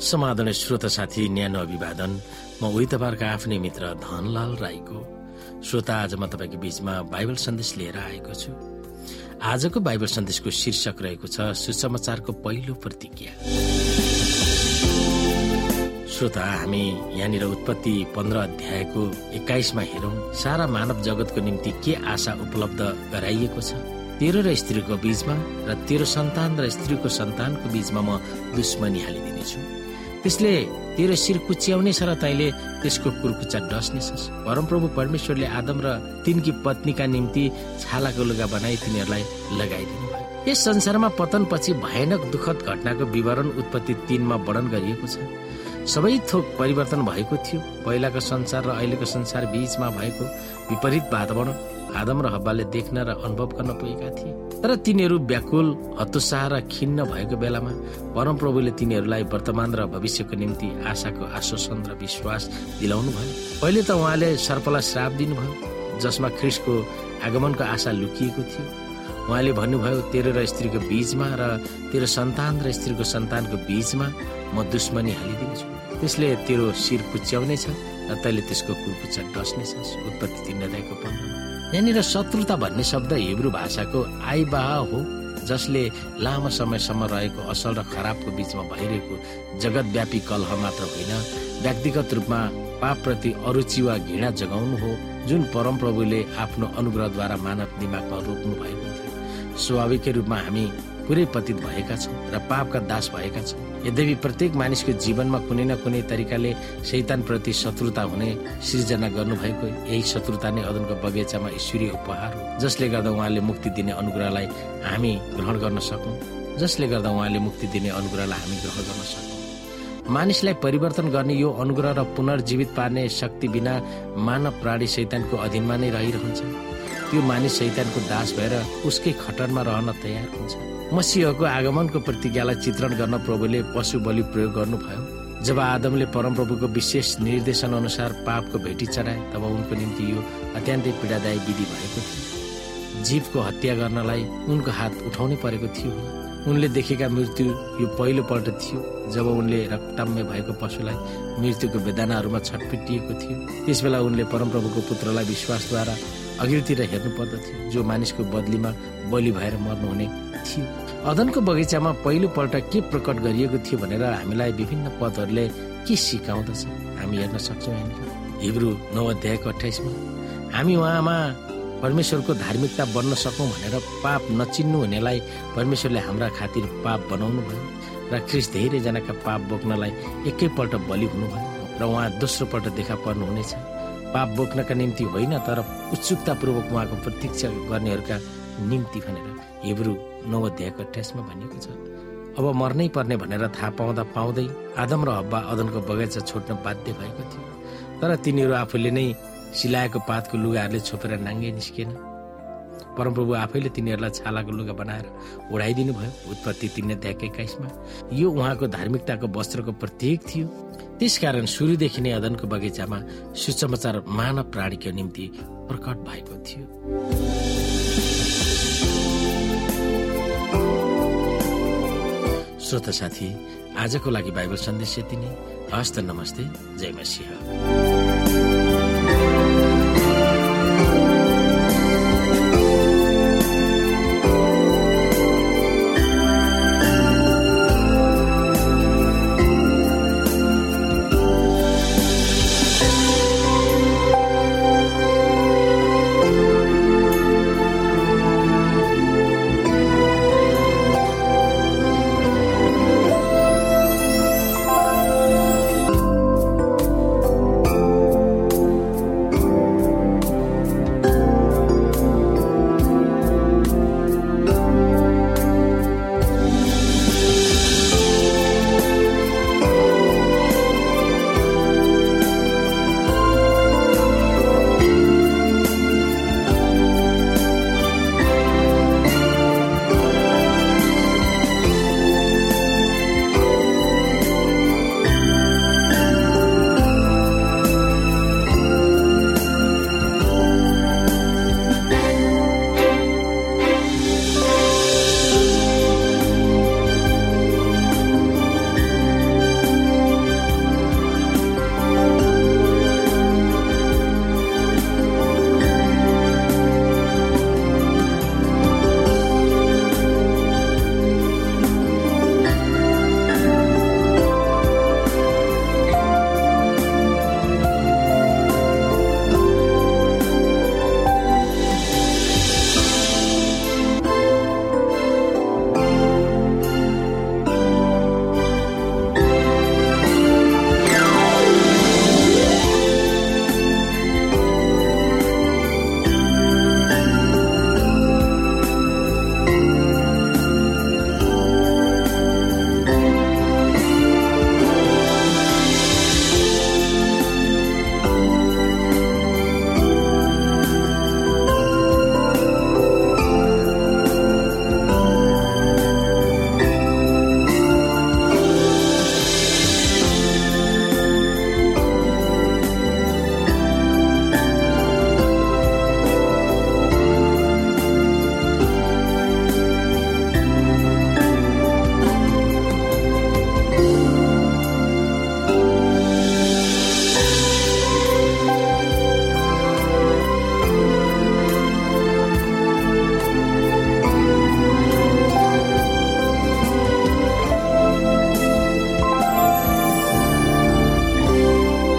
समाधान श्रोता साथी न्यानो अभिवादन। म उही तपाईँहरूको आफ्नै मित्र धनलाल राईको। श्रोता आज म तपाईँको बीचमा बाइबल सन्देश लिएर आएको छु। आजको बाइबल सन्देशको शीर्षक रहेको छ सुसमाचारको पहिलो प्रतिज्ञा। श्रोता हामी यहाँनिर उत्पत्ति पन्ध्र अध्यायको एक्काइसमा हेरौँ सारा मानव जगतको निम्ति के आशा उपलब्ध गराइएको छ? तेरो र स्त्रीको बीचमा र तेरो सन्तान र स्त्रीको सन्तानको बीचमा म दुश्मनी हालिदिनेछु। त्यसले तेरो शिर कुच्याउने छ र तैले त्यसको कुर्कुच्चा डस्नेछस् परमप्रभु परमेश्वरले आदम र तिनकी पत्नीका निम्ति छालाको लुगा बनाई तिनीहरूलाई लगाइदिनु यस संसारमा पतन पछि भयानक दुखद घटनाको विवरण उत्पत्ति तीनमा वर्णन गरिएको छ। सबै थोक परिवर्तन भएको थियो। पहिलाको संसार र अहिलेको संसार बीचमा भएको विपरीत वातावरण आदम र हब्बाले देख्न र अनुभव गर्न पुगेका थिए। तर तिनीहरू व्याकुल हतोत्साह र खिन्न भएको बेलामा परमप्रभुले तिनीहरूलाई वर्तमान र भविष्यको निम्ति आशाको आश्वासन र विश्वास दिलाउनु भयो। पहिले त उहाँले सर्पलाई श्राप दिनुभयो जसमा ख्रिसको आगमनको आशा लुकिएको थियो। उहाँले भन्नुभयो तेरो र स्त्रीको बीचमा र तेरो सन्तान र स्त्रीको सन्तानको बीचमा म दुश्मनी हालिदिन्छु। त्यसले तेरो शिर कुच्याउनेछ र तैले त्यसको कुर्कुच्चा डस्नेछस् उत्पत्ति तिन अध्यायको पन्ध्रमा। यहाँनिर शत्रुता भन्ने शब्द हिब्रू भाषाको आइबाह हो जसले लामो समयसम्म रहेको असल र खराबको बीचमा भइरहेको जगतव्यापी कलह मात्र होइन व्यक्तिगत रूपमा पापप्रति अरुचि वा घृणा जगाउनु हो जुन परमप्रभुले आफ्नो अनुग्रहद्वारा मानव दिमागमा रोक्नु भएको थियो। स्वाभाविकै रूपमा हामी पुरै पतित भएका छौँ र पापका दास भएका छौँ यद्यपि प्रत्येक मानिसको जीवनमा कुनै न कुनै तरिकाले शैतानप्रति शत्रुता हुने सिर्जना गर्नुभएको यही शत्रुता नै अदनको बगैँचामा ईश्वरीय उपहार हो। जसले गर्दा उहाँले मुक्ति दिने अनुग्रहलाई हामी ग्रहण गर्न सकौँ। जसले गर्दा उहाँले मुक्ति दिने अनुग्रहलाई हामी ग्रहण गर्न सकौँ। मानिसलाई परिवर्तन गर्ने यो अनुग्रह र पुनर्जीवित पार्ने शक्ति बिना मानव प्राणी शैतानको अधीनमा नै रहिरहन्छ। त्यो मानिस शैतानको दास भएर उसकै खटरमा रहन तयार हुन्छ। मसिहको आगमनको प्रतिज्ञालाई चित्रण गर्न प्रभुले पशु बलि प्रयोग गर्नुभयो। जब आदमले परमप्रभुको विशेष निर्देशन अनुसार पापको भेटी चढाए तब उनको निम्ति यो अत्यन्तै पीडादायी विधि भएको थियो। जीवको हत्या गर्नलाई उनको हात उठाउनै परेको थियो। उनले देखेका मृत्यु यो पहिलो पल्ट थियो जब उनले रक्तम्य भएको पशुलाई मृत्युको वेदनाहरूमा छटपिटिएको थियो। त्यसबेला उनले परमप्रभुको पुत्रलाई विश्वासद्वारा अघिल्तिर हेर्नु पर्दथ्यो जो मानिसको बदलीमा बलि भएर मर्नुहुने थियो। अदनको बगैँचामा पहिलो पल्ट के प्रकट गरिएको थियो भनेर हामीलाई विभिन्न पदहरूले के सिकाउँदछ हामी हेर्न सक्छौँ हिब्रू नौ अध्यायको अठाइसमा हामी उहाँमा परमेश्वरको धार्मिकता बन्न सकौँ भनेर पाप नचिन्नु हुनेलाई परमेश्वरले हाम्रा खातिर पाप बनाउनु भयो र ख्रिस धेरैजनाका पाप बोक्नलाई एकैपल्ट बलि हुनुभयो र उहाँ दोस्रो पल्ट देखा पर्नुहुनेछ। पाप बोक्नका निम्ति होइन तर उत्सुकतापूर्वक उहाँको प्रतीक्षा गर्नेहरूका निम्ति भनेर हिब्रू नौ अध्यायको अठाइसमा भनिएको छ। अब मर्नै पर्ने भनेर थाहा पाउँदा पाउँदै आदम र हब्बा अदनको बगैँचा छोड्न बाध्य भएको थियो। तर तिनीहरू आफूले नै सिलाएको पातको लुगाहरूले छोपेर नाङ्गे निस्किएन। परमप्रभु आफैले तिनीहरूलाई छालाको लुगा बनाएर ओढाइदिनु भयो उत्पत्ति तिन अध्यायको एक्काइसमा। यो उहाँको धार्मिकताको वस्त्रको प्रतीक थियो। त्यसकारण सुरुदेखि नै अदनको बगैँचामा सुसमाचार मानव प्राणीको निम्ति प्रकट भएको थियो। श्रोता साथी आजको लागि बाइबल सन्देश यति नै। हस्त नमस्ते। जय मसिंह। Bye.